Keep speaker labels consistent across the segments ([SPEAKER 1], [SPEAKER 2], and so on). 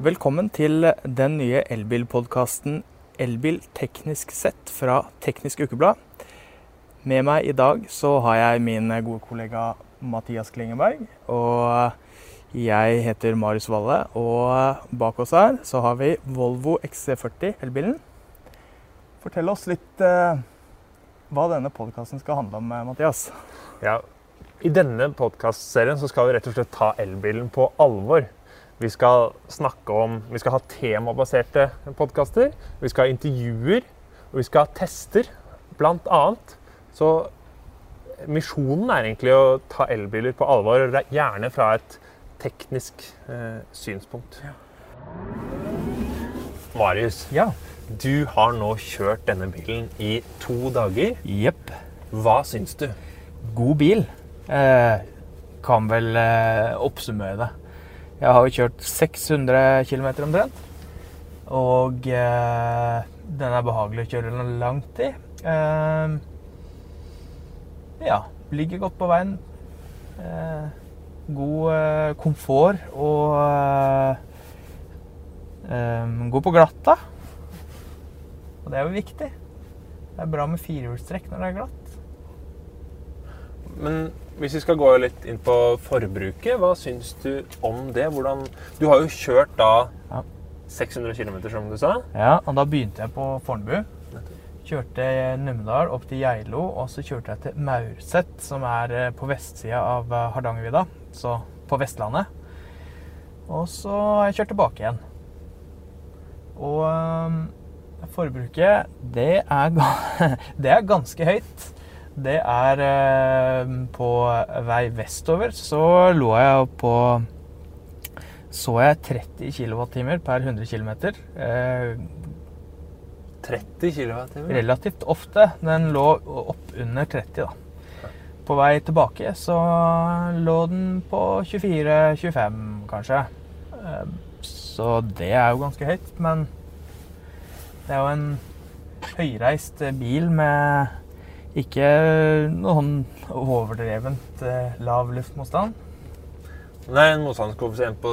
[SPEAKER 1] Velkommen til den nye elbilpodkasten Elbil teknisk sett fra Teknisk Ukeblad. Med meg i dag så har jeg min gode kollega Mathias Klingeberg. Og jeg heter Marius Valle, og bak oss her så har vi Volvo XC40 elbilen. Fortell oss litt eh, hva denne podkasten skal handle om, eh, Mathias.
[SPEAKER 2] Ja, I denne podkastserien skal vi rett og slett ta elbilen på alvor. Vi skal snakke om Vi skal ha temabaserte podkaster. Vi skal ha intervjuer. Og vi skal ha tester, blant annet. Så misjonen er egentlig å ta elbiler på alvor, gjerne fra et teknisk eh, synspunkt. Ja. Marius,
[SPEAKER 1] ja.
[SPEAKER 2] du har nå kjørt denne bilen i to dager.
[SPEAKER 1] Jepp.
[SPEAKER 2] Hva syns du?
[SPEAKER 1] God bil. Eh, kan vel eh, oppsummere det. Jeg har jo kjørt 600 km omtrent. Og eh, den er behagelig å kjøre langt i. Eh, ja, ligger godt på veien. Eh, god eh, komfort og eh, eh, god på glatta. Og det er jo viktig. Det er bra med firehjulstrekk når det er glatt.
[SPEAKER 2] Men hvis vi skal gå litt inn på forbruket, hva syns du om det? Hvordan, du har jo kjørt da ja. 600 km, som du sa.
[SPEAKER 1] Ja, og da begynte jeg på Fornebu. Kjørte Numedal opp til Geilo, og så kjørte jeg til Maurset, som er eh, på vestsida av eh, Hardangervidda, så på Vestlandet. Og så har jeg kjørt tilbake igjen. Og um, forbruket, det er, det er ganske høyt det er eh, på vei vestover så lå jeg på Så jeg 30 kWt per 100 km. Eh,
[SPEAKER 2] 30 kWt?
[SPEAKER 1] Relativt ofte. Den lå opp under 30, da. På vei tilbake så lå den på 24-25, kanskje. Eh, så det er jo ganske høyt. Men det er jo en høyreist bil med ikke noen overdrevent eh, lav luftmotstand.
[SPEAKER 2] Nei, en motstandskoeffisient på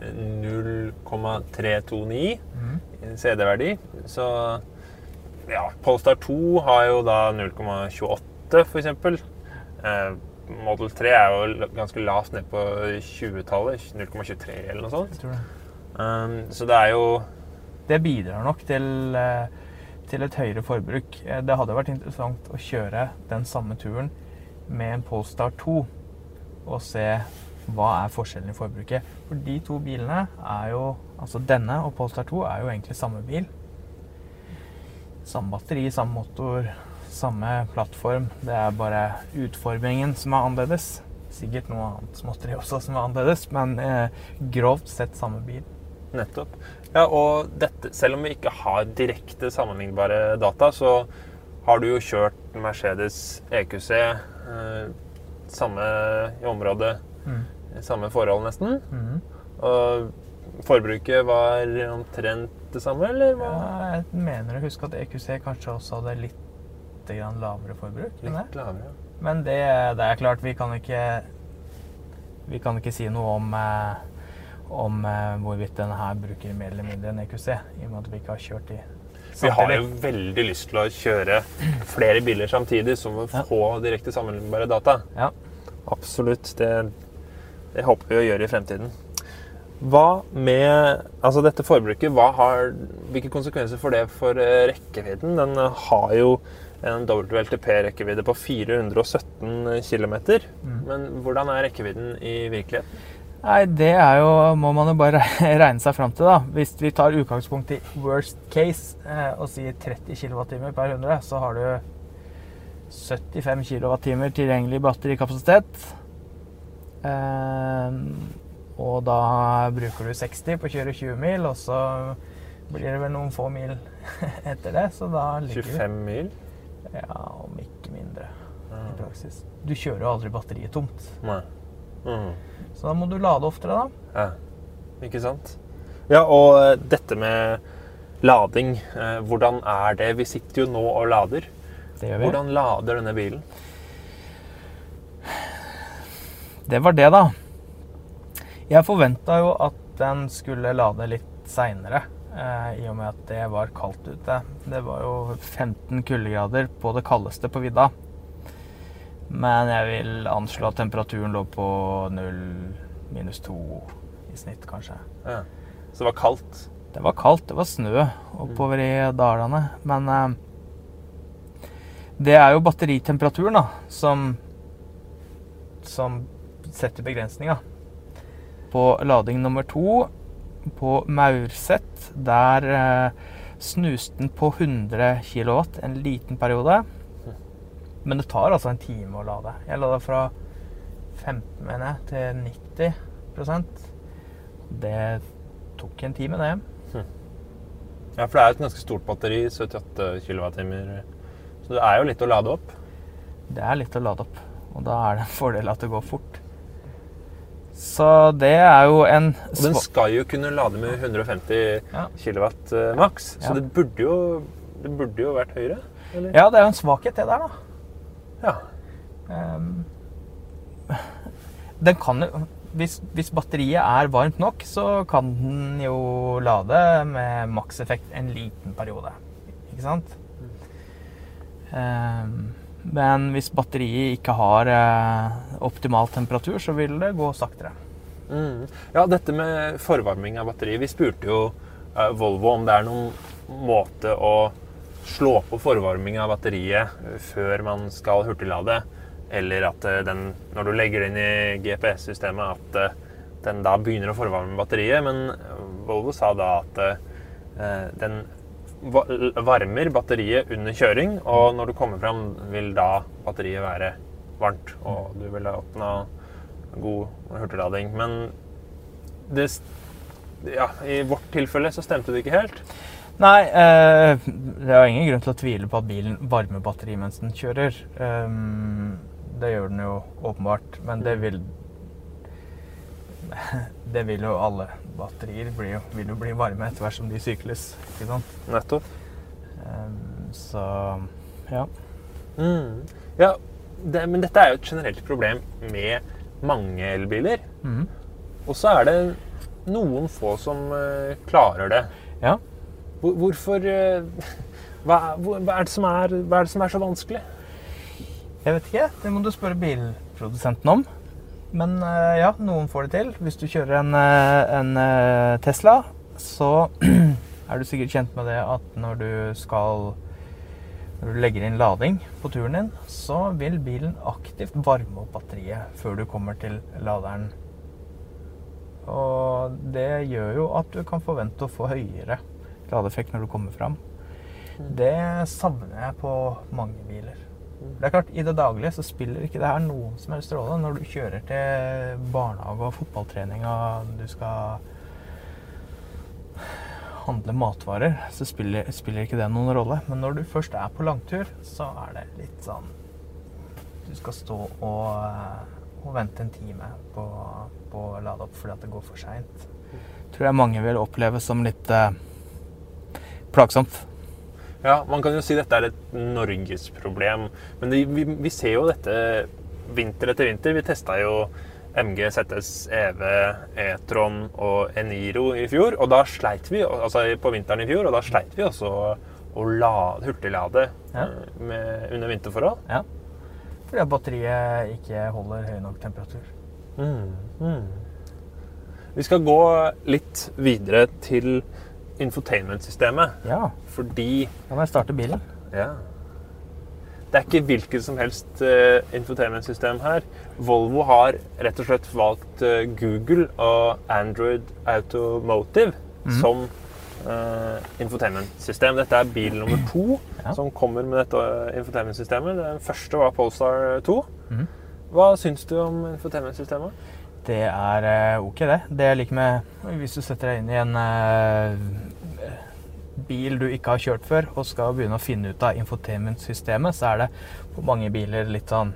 [SPEAKER 2] 0,329 mm. CD-verdi. Så ja, Polestar 2 har jo da 0,28 f.eks. Eh, Model 3 er jo ganske lavt ned på 20-tallet. 0,23 eller noe sånt. Um, så det er jo
[SPEAKER 1] Det bidrar nok til eh, til et høyere forbruk. Eh, det hadde vært interessant å kjøre den samme turen med en Polestar 2 og se hva er forskjellen i forbruket. For de to bilene er jo Altså denne og Polestar 2 er jo egentlig samme bil. Samme batteri, samme motor, samme plattform. Det er bare utformingen som er annerledes. Sikkert noe annet småtteri også som er annerledes, men eh, grovt sett samme bil.
[SPEAKER 2] Nettopp. Ja, og dette, selv om vi ikke har direkte sammenlignbare data, så har du jo kjørt Mercedes EQC, eh, samme i området, mm. samme forhold nesten. Mm. Og forbruket var omtrent det samme, eller?
[SPEAKER 1] Hva? Ja, jeg mener å huske at EQC kanskje også hadde litt lavere forbruk.
[SPEAKER 2] Litt lavere, ja.
[SPEAKER 1] Men det, det, er klart, vi kan ikke Vi kan ikke si noe om eh, om eh, hvorvidt denne her bruker mer eller mindre enn EQC, i og med at vi ikke har kjørt de
[SPEAKER 2] vi har jo veldig lyst til å kjøre flere biler samtidig, som å få ja. direkte sammenlignbare data.
[SPEAKER 1] Ja.
[SPEAKER 2] Absolutt. Det, det, håper vi å gjøre i fremtiden. Hva med altså dette forbruket, har, hvilke konsekvenser får det for eh, rekkevidden? Den har jo en WLTP-rekkevidde på 417 km. Mm. Men hvordan er rekkevidden i virkeligheten?
[SPEAKER 1] Nei, det er jo, må man jo bare regne seg fram til, da. Hvis vi tar utgangspunkt i worst case eh, og sier 30 kWt per 100, så har du 75 kWt tilgjengelig batterikapasitet. Eh, og da bruker du 60 på å kjøre 20 mil, og så blir det vel noen få mil etter det. Så da ligger
[SPEAKER 2] 25 mil?
[SPEAKER 1] Ja, om ikke mindre i praksis. Du kjører jo aldri batteriet tomt.
[SPEAKER 2] Nei. Mm.
[SPEAKER 1] Så da må du lade oftere, da.
[SPEAKER 2] Ja, ikke sant. Ja, og eh, dette med lading, eh, hvordan er det? Vi sitter jo nå og lader.
[SPEAKER 1] Det gjør vi.
[SPEAKER 2] Hvordan lader denne bilen?
[SPEAKER 1] Det var det, da. Jeg forventa jo at den skulle lade litt seinere. Eh, I og med at det var kaldt ute. Det var jo 15 kuldegrader på det kaldeste på vidda. Men jeg vil anslå at temperaturen lå på 0 minus 2 i snitt, kanskje.
[SPEAKER 2] Ja. Så det var kaldt.
[SPEAKER 1] Det var kaldt, det var snø oppover i dalene. Men eh, det er jo batteritemperaturen da, som, som setter begrensninga. På lading nummer to på Maurset, der eh, snuste den på 100 kW en liten periode. Men det tar altså en time å lade. Jeg lada fra 15 mener jeg, til 90% Det tok en time, det.
[SPEAKER 2] Ja, for det er jo et ganske stort batteri, 78 kWt. Så det er jo litt å lade opp.
[SPEAKER 1] Det er litt å lade opp, og da er det en fordel at det går fort. Så det er jo en
[SPEAKER 2] Og den skal jo kunne lade med 150
[SPEAKER 1] Ja.
[SPEAKER 2] kW eh, maks, så
[SPEAKER 1] Ja.
[SPEAKER 2] det burde jo det burde jo vært høyere. Eller?
[SPEAKER 1] Ja, det er jo en svakhet, det der, da.
[SPEAKER 2] Ja.
[SPEAKER 1] Um, den kan jo hvis, hvis batteriet er varmt nok, så kan den jo lade med makseffekt en liten periode. Ikke sant? Um, men hvis batteriet ikke har eh, optimal temperatur, så vil det gå saktere.
[SPEAKER 2] Mm. Ja, dette med forvarming av batteriet Vi spurte jo eh, Volvo om det er noen måte å slå på forvarming av batteriet eh, før man skal hurtiglade, eller at eh, den, når du legger det inn i GPS-systemet, at eh, den da begynner å forvarme batteriet. Men Volvo sa da at den varmer batteriet under kjøring, og når du kommer fram, vil da batteriet være varmt, og du vil oppnå god hurtiglading. Men det, ja, i vårt tilfelle så stemte det ikke helt.
[SPEAKER 1] Nei, eh, det er ingen grunn til å tvile på at bilen varmer batteri mens den kjører. Um, det gjør den jo åpenbart, men det vil Det vil jo alle batterier bli, vil jo bli varme etter hvert som de sykles. Ikke sant?
[SPEAKER 2] Nettopp.
[SPEAKER 1] Um, så ja.
[SPEAKER 2] Mm. Ja, det, men dette er jo et generelt problem med mange elbiler.
[SPEAKER 1] Mm.
[SPEAKER 2] Og så er det noen få som eh, klarer det.
[SPEAKER 1] ja.
[SPEAKER 2] Hvor, hvorfor eh, hva, hva, er er, hva er det som er så vanskelig?
[SPEAKER 1] Jeg vet ikke. Det må du spørre bilprodusenten om. Men eh, ja, noen får det til. Hvis du kjører en, eh, en Tesla, så er du sikkert kjent med det at når du skal Når du legger inn lading på turen din, så vil bilen aktivt varme opp batteriet før du kommer til laderen. Og det gjør jo at du kan forvente å få høyere ladeeffekt når du kommer fram. Det savner jeg på mange biler. Det er klart, I det daglige så spiller ikke det her noen som helst rolle. Når du kjører til barnehage og fotballtrening og du skal handle matvarer, så spiller, spiller ikke det noen rolle. Men når du først er på langtur, så er det litt sånn Du skal stå og, eh, og vente en time på, på å lade opp fordi at det går for seint. Tror jeg mange vil oppleve som litt eh, plagsomt.
[SPEAKER 2] Ja, Man kan jo si dette er et norgesproblem, men det, vi, vi ser jo dette vinter etter vinter. Vi testa jo MG, ZS, EV, E-tron og Eniro i fjor, og da sleit vi altså på vinteren i fjor, og da sleit vi også å lade, hurtiglade
[SPEAKER 1] Ja.
[SPEAKER 2] eh, med, under vinterforhold.
[SPEAKER 1] Ja. Fordi at batteriet ikke holder høy nok temperatur.
[SPEAKER 2] Mm, mm. Vi skal gå litt videre til infotainment-systemet,
[SPEAKER 1] Ja,
[SPEAKER 2] fordi
[SPEAKER 1] da må jeg starte bilen.
[SPEAKER 2] Ja. Det er ikke hvilket som helst uh, infotainment-system her. Volvo har rett og slett valgt uh, Google og Android Automotive
[SPEAKER 1] Mhm.
[SPEAKER 2] som uh, infotainment-system. Dette er bil nummer to
[SPEAKER 1] Ja.
[SPEAKER 2] som kommer med dette infotainment-systemet. Den første var Polestar 2.
[SPEAKER 1] Mhm.
[SPEAKER 2] Hva syns du om infotainment-systemet?
[SPEAKER 1] Det er ok, det. Det jeg liker med hvis du setter deg inn i en bil du ikke har kjørt før, og skal begynne å finne ut av infotainment-systemet, så er det på mange biler litt sånn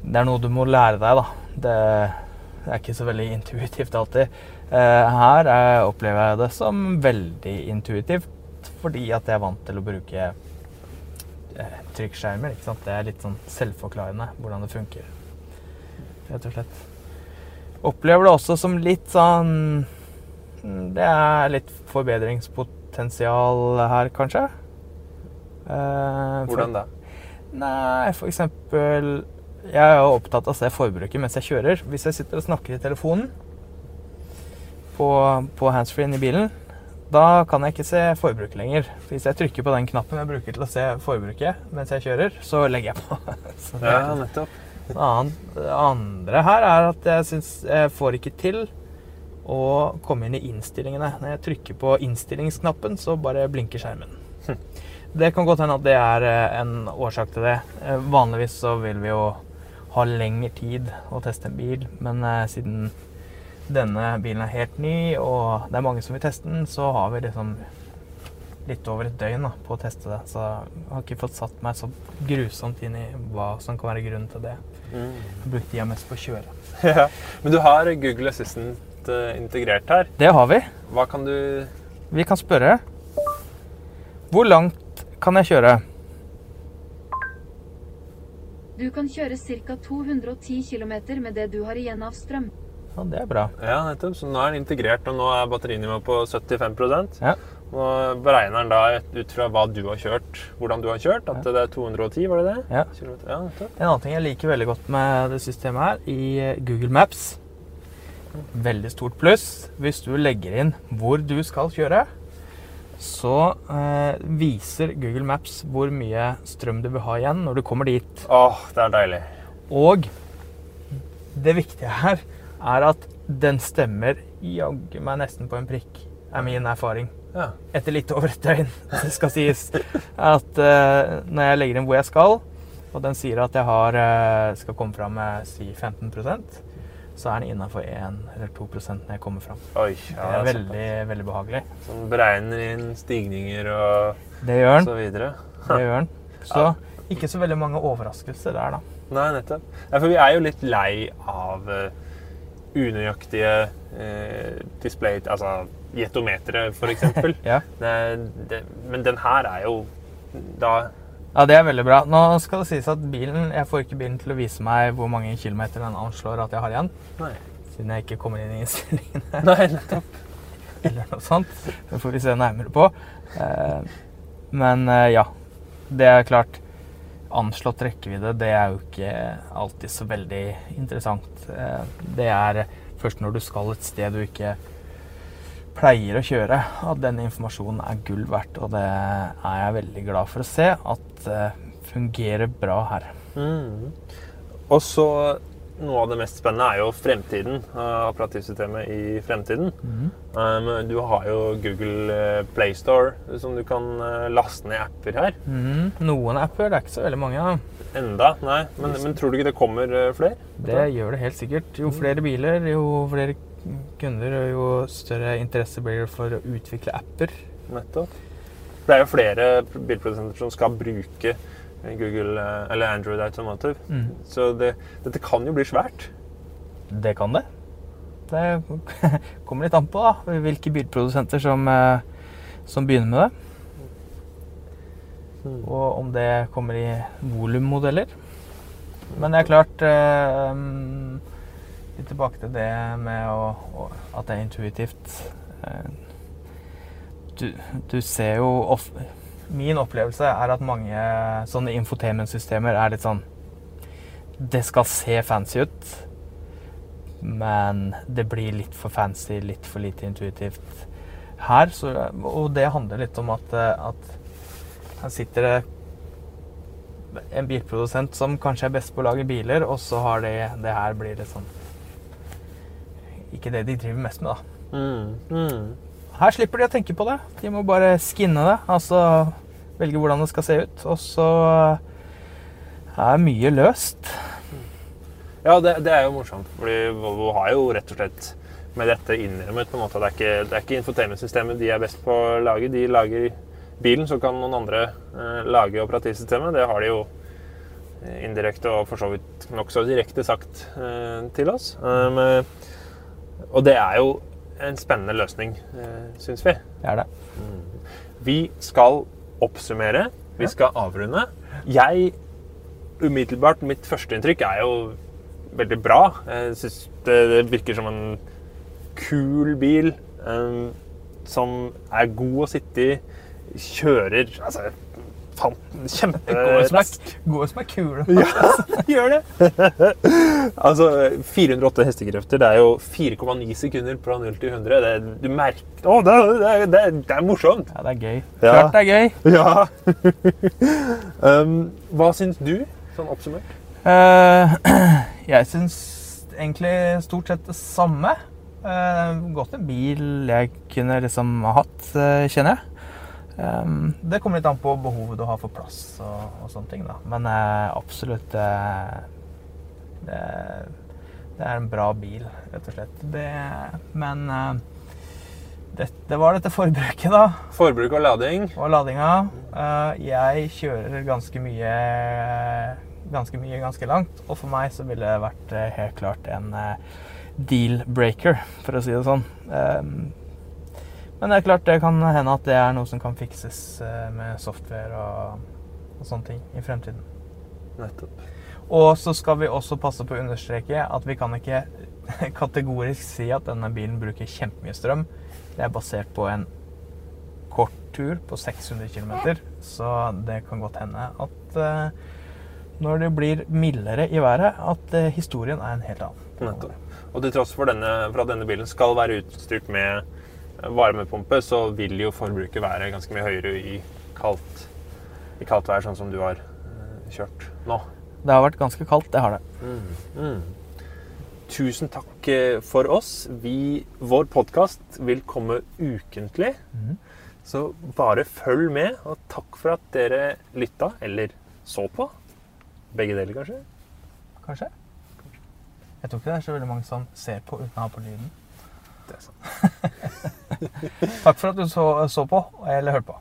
[SPEAKER 1] Det er noe du må lære deg, da. Det, er ikke så veldig intuitivt alltid. Eh, her opplever jeg det som veldig intuitivt, fordi at jeg er vant til å bruke eh, trykkskjermer. ikke sant? Det er litt sånn selvforklarende hvordan det funker. Rett og slett. Opplever det også som litt sånn Det er litt forbedringspotensial her, kanskje. Eh, for-
[SPEAKER 2] Hvordan da?
[SPEAKER 1] Nei, for eksempel Jeg er jo opptatt av å se forbruket mens jeg kjører. Hvis jeg sitter og snakker i telefonen på, på handsfree-en i bilen, da kan jeg ikke se forbruket lenger. Hvis jeg trykker på den knappen jeg bruker til å se forbruket mens jeg kjører, så legger jeg på.
[SPEAKER 2] Ja, nettopp.
[SPEAKER 1] det andre her er at jeg syns jeg får ikke til å komme inn i innstillingene. Når jeg trykker på innstillingsknappen, så bare blinker skjermen. Det kan godt hende at det er eh, en årsak til det. Eh, Vanligvis så vil vi jo ha lengre tid å teste en bil, men eh, siden denne bilen er helt ny, og det er mange som vil teste den, så har vi liksom litt over et døgn da, på å teste det. Så jeg har ikke fått satt meg så grusomt inn i hva som kan være grunnen til det.
[SPEAKER 2] Mm.
[SPEAKER 1] Jeg tida mest på å kjøre.
[SPEAKER 2] Ja. Men du har Google Assistant eh, integrert her.
[SPEAKER 1] Det har vi.
[SPEAKER 2] Hva kan du
[SPEAKER 1] Vi kan spørre Hvor langt kan jeg kjøre?
[SPEAKER 3] Du kan kjøre ca. 210 km med det du har igjen av strøm.
[SPEAKER 1] Ja, det er bra.
[SPEAKER 2] Ja, nettopp. Så nå er den integrert, og nå er batterinivået på 75%
[SPEAKER 1] Ja.
[SPEAKER 2] Nå beregner den da ut fra hva du har kjørt, hvordan du har kjørt, at det er 210, var det det?
[SPEAKER 1] Ja.
[SPEAKER 2] Ja.
[SPEAKER 1] En annen ting jeg liker veldig godt med det systemet her, i Google Maps Veldig stort pluss. Hvis du legger inn hvor du skal kjøre, så eh, viser Google Maps hvor mye strøm du vil ha igjen når du kommer dit.
[SPEAKER 2] Åh, det er deilig.
[SPEAKER 1] Og det viktige her er at den stemmer jaggu meg nesten på en prikk, er min erfaring.
[SPEAKER 2] Ja.
[SPEAKER 1] Etter litt over et døgn, det skal sies. At eh, når jeg legger inn hvor jeg skal, og den sier at jeg har, eh, skal komme fram med si 15 så er den innafor 1 eller 2% når jeg kommer fram.
[SPEAKER 2] Oi, ja, det er
[SPEAKER 1] veldig, veldig behagelig.
[SPEAKER 2] Så den beregner inn stigninger og
[SPEAKER 1] Det gjør den.
[SPEAKER 2] så videre.
[SPEAKER 1] Det gjør den. Så ikke så veldig mange overraskelser der, da.
[SPEAKER 2] Nei, nettopp. Ja, for vi er jo litt lei av eh, unøyaktige eh, display... Altså jetometere, eksempel.
[SPEAKER 1] Ja.
[SPEAKER 2] det, det, men den her er jo da
[SPEAKER 1] Ja, det er veldig bra. Nå skal det sies at bilen, jeg får ikke bilen til å vise meg hvor mange kilometer den anslår at jeg har igjen.
[SPEAKER 2] Nei.
[SPEAKER 1] Siden jeg ikke kommer inn i innstillingene
[SPEAKER 2] Nei, nettopp.
[SPEAKER 1] eller noe sånt. Det får vi se nærmere på. Eh, Men eh, ja, det er klart. Anslått rekkevidde, det er jo ikke alltid så veldig interessant. Eh, Det er først når du skal et sted du ikke pleier å kjøre, at den informasjonen er gull verdt. Og det er jeg veldig glad for å se at det fungerer bra her.
[SPEAKER 2] Mm. Og så noe av det mest spennende er jo fremtiden. uh, operativsystemet i fremtiden. Um, du har jo Google PlayStore Play Store, som du kan eh, laste ned apper her.
[SPEAKER 1] Mm. Noen apper, det er ikke så veldig mange. Da.
[SPEAKER 2] Enda, nei. Men, men tror du ikke det kommer eh, flere?
[SPEAKER 1] Det gjør det helt sikkert. Jo flere biler, jo flere kunder, og jo større interesse blir det for å utvikle apper.
[SPEAKER 2] Nettopp. Det er jo flere bilprodusenter som skal bruke Google eh, eller Android Automotive.
[SPEAKER 1] Mm.
[SPEAKER 2] Så det, dette kan jo bli svært.
[SPEAKER 1] Det kan det. Det kommer litt an på da, hvilke bilprodusenter som, eh, som begynner med det. Og om det kommer i volummodeller. Men det er klart eh, mm, Litt tilbake til det med å, å, at det er intuitivt. Eh, du, du ser jo of, Min opplevelse er at mange sånne infotainment-systemer er litt sånn Det skal se fancy ut, men det blir litt for fancy, litt for lite intuitivt. Her, så, og det handler litt om at, eh, at her sitter det en bilprodusent som kanskje er best på å lage biler, og så har de Det her blir litt sånn Ikke det de driver mest med, da.
[SPEAKER 2] Mm. Mm.
[SPEAKER 1] Her slipper de å tenke på det. De må bare skinne det. Altså velge hvordan det skal se ut. Og så er mye løst.
[SPEAKER 2] Ja, det, det er jo morsomt. Fordi Volvo har jo rett og slett med dette innrømmet på en måte at det er ikke, det er ikke infotainment-systemet de er best på å lage. De lager bilen, så kan noen andre eh, lage operativsystemet. Det har de jo eh, indirekte og for så vidt nokså direkte sagt eh, til oss. Eh, og det er jo en spennende løsning, eh, syns vi.
[SPEAKER 1] Det er det.
[SPEAKER 2] Vi skal oppsummere. Vi skal avrunde. Jeg Umiddelbart, mitt førsteinntrykk er jo veldig bra. Jeg syns det, det virker som en kul bil. eh, som er god å sitte i, kjører altså,
[SPEAKER 1] som
[SPEAKER 2] kjemperask.
[SPEAKER 1] er, som er kule.
[SPEAKER 2] Ja, gjør det! altså, 408 hestekrefter, det er jo 4,9 sekunder fra 0 til 100. Det, du merker Å, det, er- det, det, det er morsomt!
[SPEAKER 1] Ja, det er gøy.
[SPEAKER 2] Ja.
[SPEAKER 1] Klart det er gøy.
[SPEAKER 2] Ja. um, hva syns du, sånn oppsummert?
[SPEAKER 1] Uh, jeg syns egentlig stort sett det samme. Uh, godt en bil jeg kunne liksom ha hatt, uh, kjenner jeg. Um, det kommer litt an på behovet du har for plass og, og sånne ting, da. Men uh, absolutt uh, det, det er en bra bil, rett og slett. Det, men uh, det, det var dette forbruket, da.
[SPEAKER 2] Forbruk og lading.
[SPEAKER 1] Og ladinga. jeg kjører ganske mye ganske mye ganske langt, og for meg så ville det vært helt klart en eh, deal-breaker, for å si det sånn. Um, men det er klart det kan hende at det er noe som kan fikses eh, med software og, og sånne ting i fremtiden.
[SPEAKER 2] Nettopp.
[SPEAKER 1] Og så skal vi også passe på å understreke at vi kan ikke kategorisk si at denne bilen bruker kjempemye strøm. Det er basert på en kort tur på 600 km, så det kan godt hende at uh, når det blir mildere i været, at uh, historien er en helt annen.
[SPEAKER 2] Nettopp. Og til tross for, denne, for at denne bilen skal være utstyrt med varmepumpe, så vil jo forbruket være ganske mye høyere i kaldt, i kaldt vær, sånn som du har eh, kjørt nå.
[SPEAKER 1] Det har vært ganske kaldt, det har det.
[SPEAKER 2] Mm. Tusen takk eh, for oss. Vi, vår podkast vil komme ukentlig.
[SPEAKER 1] Mm.
[SPEAKER 2] Så bare følg med, og takk for at dere lytta, eller så på. Begge deler, kanskje.
[SPEAKER 1] Kanskje? Jeg tror ikke det er så veldig mange som ser på uten å ha på lyden.
[SPEAKER 2] Det er sant.
[SPEAKER 1] Takk for at du så, så på, eller hørte på.